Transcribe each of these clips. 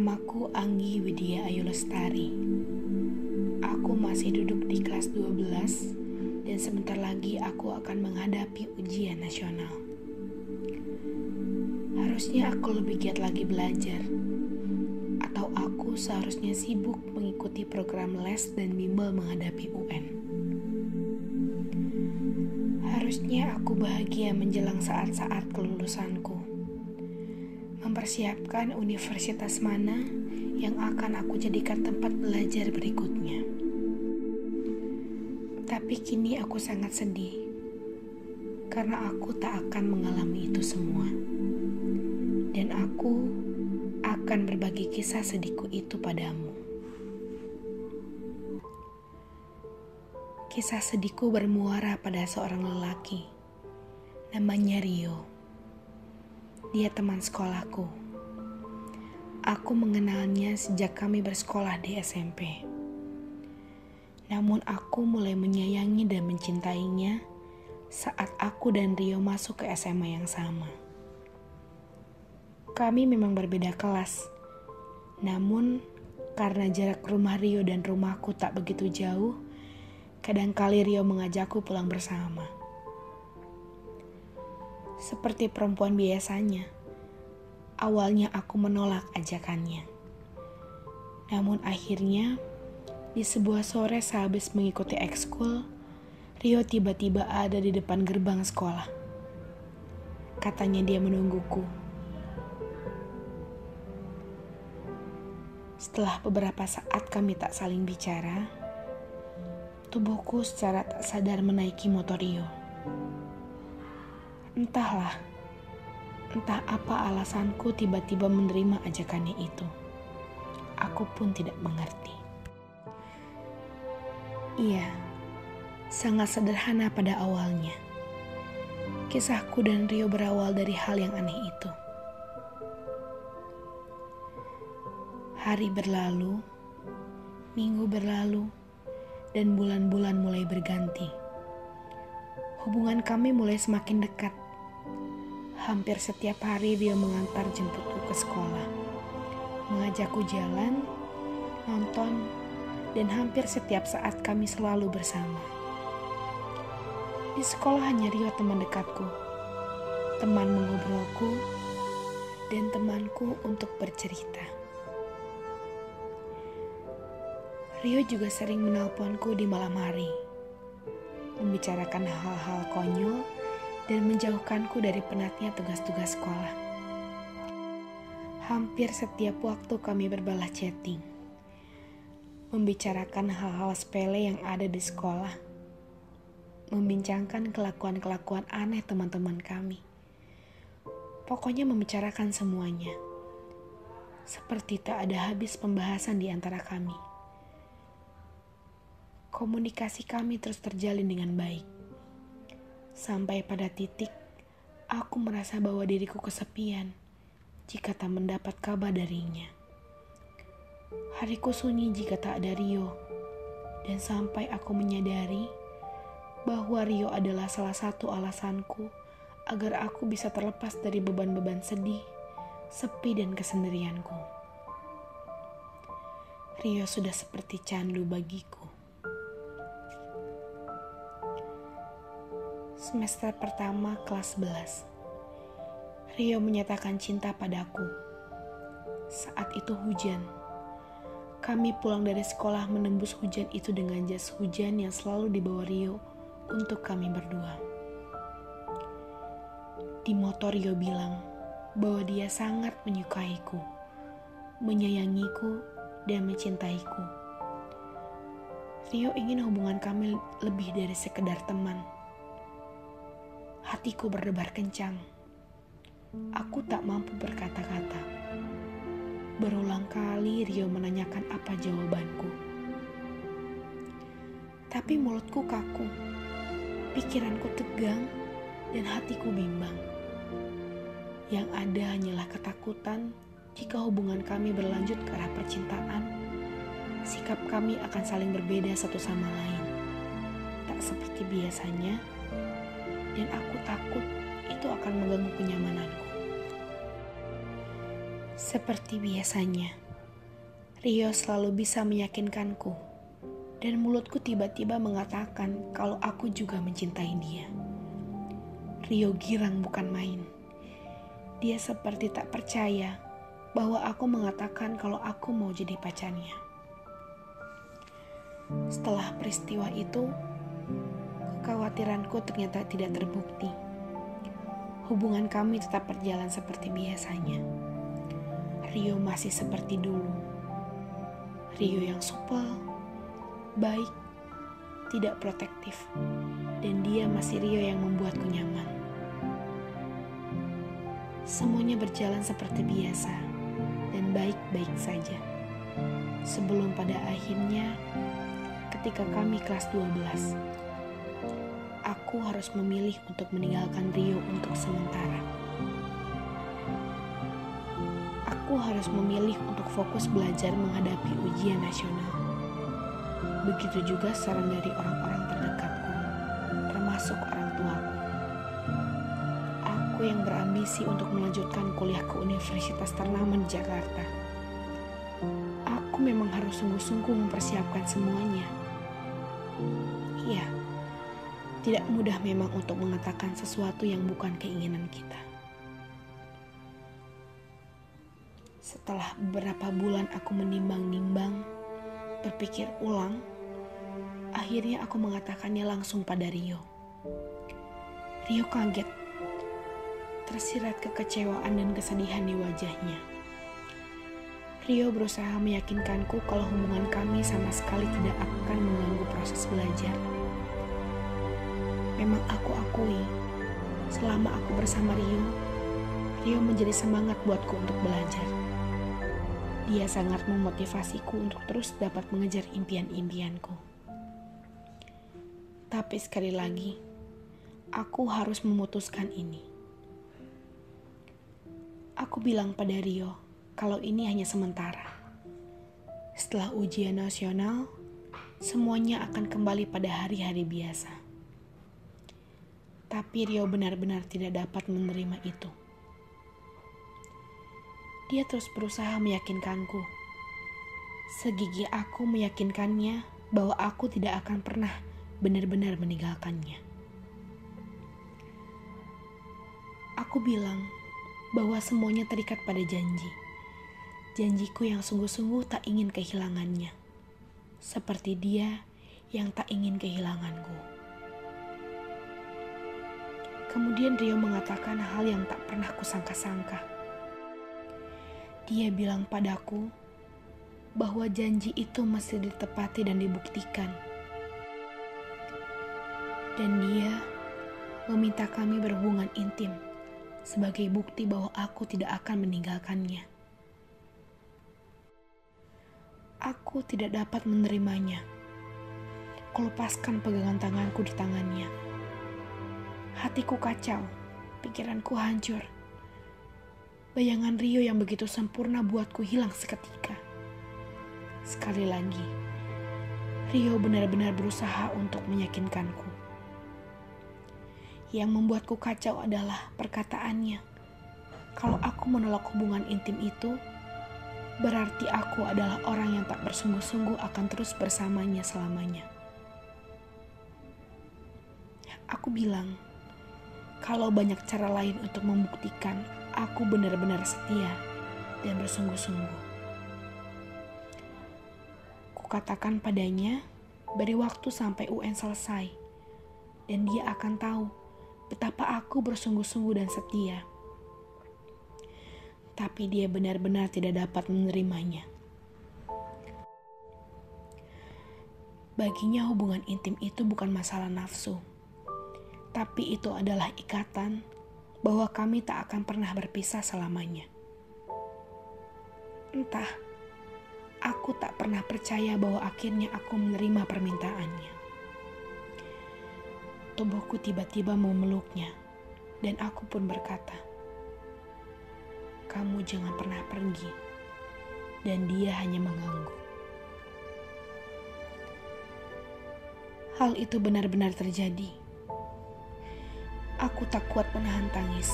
Namaku Anggi Widya Ayu Lestari. Aku masih duduk di kelas 12 dan sebentar lagi aku akan menghadapi ujian nasional. Harusnya aku lebih giat lagi belajar. Atau aku seharusnya sibuk mengikuti program les dan bimbel menghadapi UN. Harusnya aku bahagia menjelang saat-saat kelulusanku mempersiapkan universitas mana yang akan aku jadikan tempat belajar berikutnya. Tapi kini aku sangat sedih karena aku tak akan mengalami itu semua. Dan aku akan berbagi kisah sedihku itu padamu. Kisah sedihku bermuara pada seorang lelaki. Namanya Rio. Dia teman sekolahku. Aku mengenalnya sejak kami bersekolah di SMP. Namun aku mulai menyayangi dan mencintainya saat aku dan Rio masuk ke SMA yang sama. Kami memang berbeda kelas. Namun karena jarak rumah Rio dan rumahku tak begitu jauh, kadangkali Rio mengajakku pulang bersama seperti perempuan biasanya. Awalnya aku menolak ajakannya. Namun akhirnya, di sebuah sore sehabis mengikuti ekskul, Rio tiba-tiba ada di depan gerbang sekolah. Katanya dia menungguku. Setelah beberapa saat kami tak saling bicara, tubuhku secara tak sadar menaiki motor Rio. Entahlah, entah apa alasanku tiba-tiba menerima ajakannya itu. Aku pun tidak mengerti. Iya, sangat sederhana pada awalnya. Kisahku dan Rio berawal dari hal yang aneh itu. Hari berlalu, minggu berlalu, dan bulan-bulan mulai berganti. Hubungan kami mulai semakin dekat. Hampir setiap hari dia mengantar jemputku ke sekolah, mengajakku jalan, nonton, dan hampir setiap saat kami selalu bersama. Di sekolah hanya Rio teman dekatku, teman mengobrolku, dan temanku untuk bercerita. Rio juga sering menelponku di malam hari membicarakan hal-hal konyol, dan menjauhkanku dari penatnya tugas-tugas sekolah. Hampir setiap waktu kami berbalah chatting, membicarakan hal-hal sepele yang ada di sekolah, membincangkan kelakuan-kelakuan aneh teman-teman kami. Pokoknya membicarakan semuanya. Seperti tak ada habis pembahasan di antara kami komunikasi kami terus terjalin dengan baik. Sampai pada titik, aku merasa bahwa diriku kesepian jika tak mendapat kabar darinya. Hariku sunyi jika tak ada Rio, dan sampai aku menyadari bahwa Rio adalah salah satu alasanku agar aku bisa terlepas dari beban-beban sedih, sepi, dan kesendirianku. Rio sudah seperti candu bagiku. Semester pertama kelas 11. Rio menyatakan cinta padaku. Saat itu hujan. Kami pulang dari sekolah menembus hujan itu dengan jas hujan yang selalu dibawa Rio untuk kami berdua. Di motor Rio bilang bahwa dia sangat menyukaiku, menyayangiku, dan mencintaiku. Rio ingin hubungan kami lebih dari sekedar teman Hatiku berdebar kencang. Aku tak mampu berkata-kata. Berulang kali Rio menanyakan apa jawabanku. Tapi mulutku kaku, pikiranku tegang, dan hatiku bimbang. Yang ada hanyalah ketakutan jika hubungan kami berlanjut ke arah percintaan, sikap kami akan saling berbeda satu sama lain. Tak seperti biasanya, dan aku takut itu akan mengganggu kenyamananku. Seperti biasanya, Rio selalu bisa meyakinkanku, dan mulutku tiba-tiba mengatakan kalau aku juga mencintai dia. Rio girang bukan main. Dia seperti tak percaya bahwa aku mengatakan kalau aku mau jadi pacarnya. Setelah peristiwa itu, kekhawatiranku ternyata tidak terbukti. Hubungan kami tetap berjalan seperti biasanya. Rio masih seperti dulu. Rio yang supel, baik, tidak protektif, dan dia masih Rio yang membuatku nyaman. Semuanya berjalan seperti biasa dan baik-baik saja. Sebelum pada akhirnya ketika kami kelas 12. Aku harus memilih untuk meninggalkan Rio untuk sementara. Aku harus memilih untuk fokus belajar menghadapi ujian nasional. Begitu juga saran dari orang-orang terdekatku, termasuk orang tuaku. Aku yang berambisi untuk melanjutkan kuliah ke universitas ternama di Jakarta. Aku memang harus sungguh-sungguh mempersiapkan semuanya Ya, tidak mudah memang untuk mengatakan sesuatu yang bukan keinginan kita. Setelah beberapa bulan aku menimbang-nimbang, berpikir ulang, akhirnya aku mengatakannya langsung pada Rio. Rio kaget, tersirat kekecewaan dan kesedihan di wajahnya. Rio berusaha meyakinkanku kalau hubungan kami sama sekali tidak akan mengganggu proses belajar. Memang aku akui, selama aku bersama Rio, Rio menjadi semangat buatku untuk belajar. Dia sangat memotivasiku untuk terus dapat mengejar impian-impianku. Tapi sekali lagi, aku harus memutuskan ini. Aku bilang pada Rio, kalau ini hanya sementara. Setelah ujian nasional, semuanya akan kembali pada hari-hari biasa. Tapi Rio benar-benar tidak dapat menerima itu. Dia terus berusaha meyakinkanku. Segigi aku meyakinkannya bahwa aku tidak akan pernah benar-benar meninggalkannya. Aku bilang bahwa semuanya terikat pada janji janjiku yang sungguh-sungguh tak ingin kehilangannya, seperti dia yang tak ingin kehilanganku. Kemudian Rio mengatakan hal yang tak pernah kusangka-sangka. Dia bilang padaku bahwa janji itu masih ditepati dan dibuktikan. Dan dia meminta kami berhubungan intim sebagai bukti bahwa aku tidak akan meninggalkannya. Aku tidak dapat menerimanya. Kulepaskan pegangan tanganku di tangannya. Hatiku kacau, pikiranku hancur. Bayangan Rio yang begitu sempurna buatku hilang seketika. Sekali lagi, Rio benar-benar berusaha untuk meyakinkanku. Yang membuatku kacau adalah perkataannya. Kalau aku menolak hubungan intim itu, berarti aku adalah orang yang tak bersungguh-sungguh akan terus bersamanya selamanya. Aku bilang, kalau banyak cara lain untuk membuktikan aku benar-benar setia dan bersungguh-sungguh. Kukatakan padanya, beri waktu sampai UN selesai, dan dia akan tahu betapa aku bersungguh-sungguh dan setia tapi dia benar-benar tidak dapat menerimanya. Baginya hubungan intim itu bukan masalah nafsu, tapi itu adalah ikatan bahwa kami tak akan pernah berpisah selamanya. Entah, aku tak pernah percaya bahwa akhirnya aku menerima permintaannya. Tubuhku tiba-tiba memeluknya, dan aku pun berkata, kamu jangan pernah pergi, dan dia hanya mengangguk. Hal itu benar-benar terjadi. Aku tak kuat menahan tangis.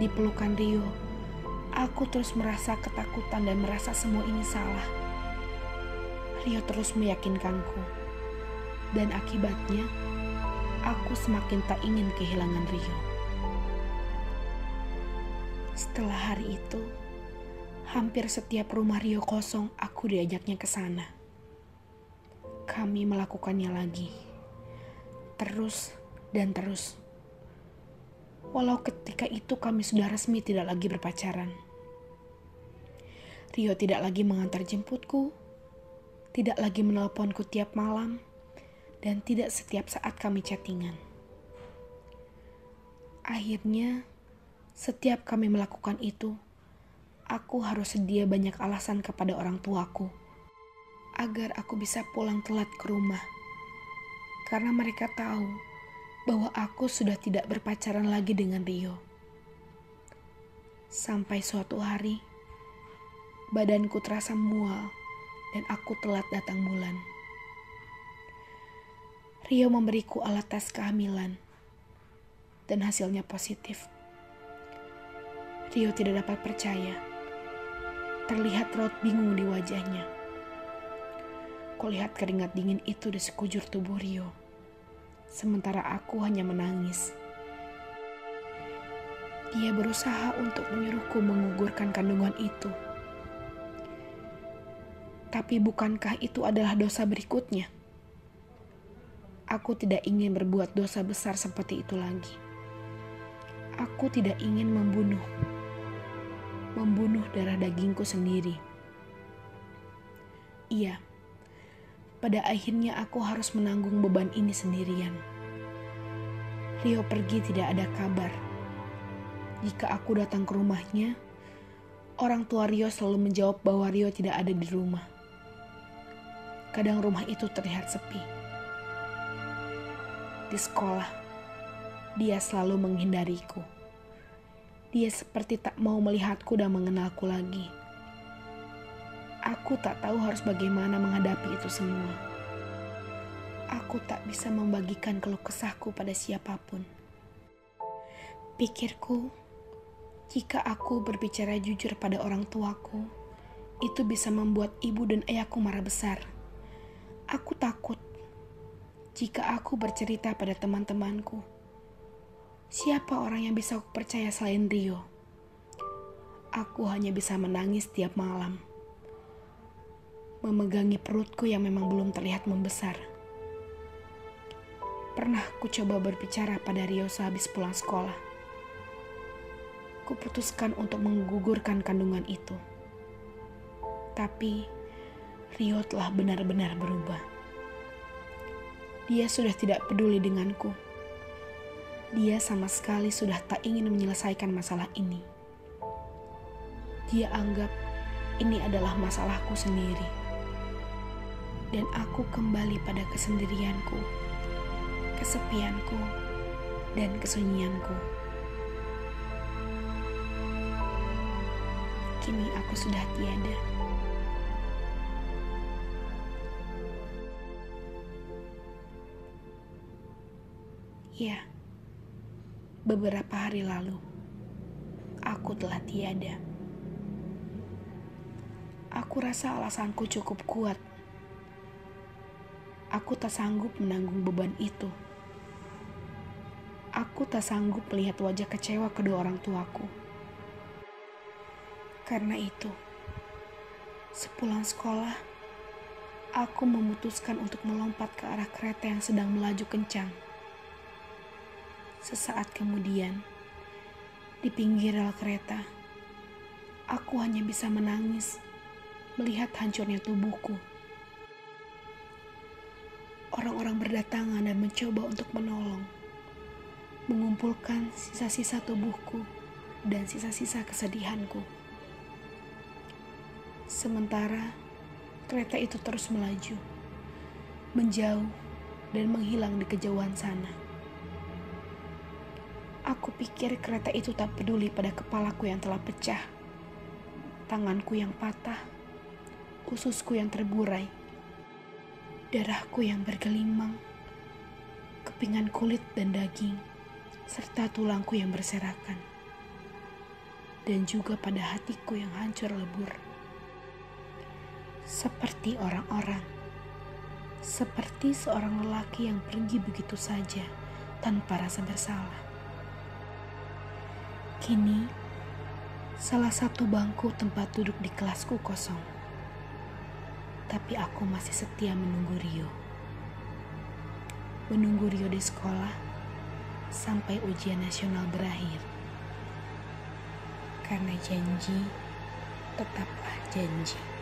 Di pelukan Rio, Aku terus merasa ketakutan dan merasa semua ini salah. Rio terus meyakinkanku. Dan akibatnya, aku semakin tak ingin kehilangan Rio. Setelah hari itu, hampir setiap rumah Rio kosong aku diajaknya ke sana. Kami melakukannya lagi. Terus dan terus. Walau ketika itu kami sudah resmi tidak lagi berpacaran. Rio tidak lagi mengantar jemputku, tidak lagi menelponku tiap malam, dan tidak setiap saat kami chattingan. Akhirnya, setiap kami melakukan itu, aku harus sedia banyak alasan kepada orang tuaku agar aku bisa pulang telat ke rumah. Karena mereka tahu bahwa aku sudah tidak berpacaran lagi dengan Rio. Sampai suatu hari, badanku terasa mual dan aku telat datang bulan. Rio memberiku alat tes kehamilan dan hasilnya positif. Rio tidak dapat percaya. Terlihat raut bingung di wajahnya. Kulihat keringat dingin itu di sekujur tubuh Rio. Sementara aku hanya menangis. Dia berusaha untuk menyuruhku mengugurkan kandungan itu tapi bukankah itu adalah dosa berikutnya? Aku tidak ingin berbuat dosa besar seperti itu lagi. Aku tidak ingin membunuh, membunuh darah dagingku sendiri. Iya, pada akhirnya aku harus menanggung beban ini sendirian. Rio pergi tidak ada kabar. Jika aku datang ke rumahnya, orang tua Rio selalu menjawab bahwa Rio tidak ada di rumah. Kadang rumah itu terlihat sepi. Di sekolah, dia selalu menghindariku. Dia seperti tak mau melihatku dan mengenalku lagi. Aku tak tahu harus bagaimana menghadapi itu semua. Aku tak bisa membagikan keluh kesahku pada siapa pun. Pikirku, jika aku berbicara jujur pada orang tuaku, itu bisa membuat ibu dan ayahku marah besar. Aku takut jika aku bercerita pada teman-temanku. Siapa orang yang bisa aku percaya selain Rio? Aku hanya bisa menangis tiap malam. Memegangi perutku yang memang belum terlihat membesar. Pernah ku coba berbicara pada Rio sehabis pulang sekolah. Kuputuskan untuk menggugurkan kandungan itu. Tapi Rio telah benar-benar berubah. Dia sudah tidak peduli denganku. Dia sama sekali sudah tak ingin menyelesaikan masalah ini. Dia anggap ini adalah masalahku sendiri. Dan aku kembali pada kesendirianku, kesepianku, dan kesunyianku. Kini aku sudah tiada. Ya, beberapa hari lalu aku telah tiada. Aku rasa alasanku cukup kuat. Aku tak sanggup menanggung beban itu. Aku tak sanggup melihat wajah kecewa kedua orang tuaku. Karena itu, sepulang sekolah, aku memutuskan untuk melompat ke arah kereta yang sedang melaju kencang. Sesaat kemudian, di pinggir rel kereta, aku hanya bisa menangis melihat hancurnya tubuhku. Orang-orang berdatangan dan mencoba untuk menolong, mengumpulkan sisa-sisa tubuhku dan sisa-sisa kesedihanku. Sementara kereta itu terus melaju, menjauh, dan menghilang di kejauhan sana. Aku pikir kereta itu tak peduli pada kepalaku yang telah pecah, tanganku yang patah, ususku yang terburai, darahku yang bergelimang, kepingan kulit dan daging, serta tulangku yang berserakan. dan juga pada hatiku yang hancur lebur. Seperti orang-orang, seperti seorang lelaki yang pergi begitu saja tanpa rasa bersalah. Kini, salah satu bangku tempat duduk di kelasku kosong, tapi aku masih setia menunggu Rio. Menunggu Rio di sekolah sampai ujian nasional berakhir karena janji tetaplah janji.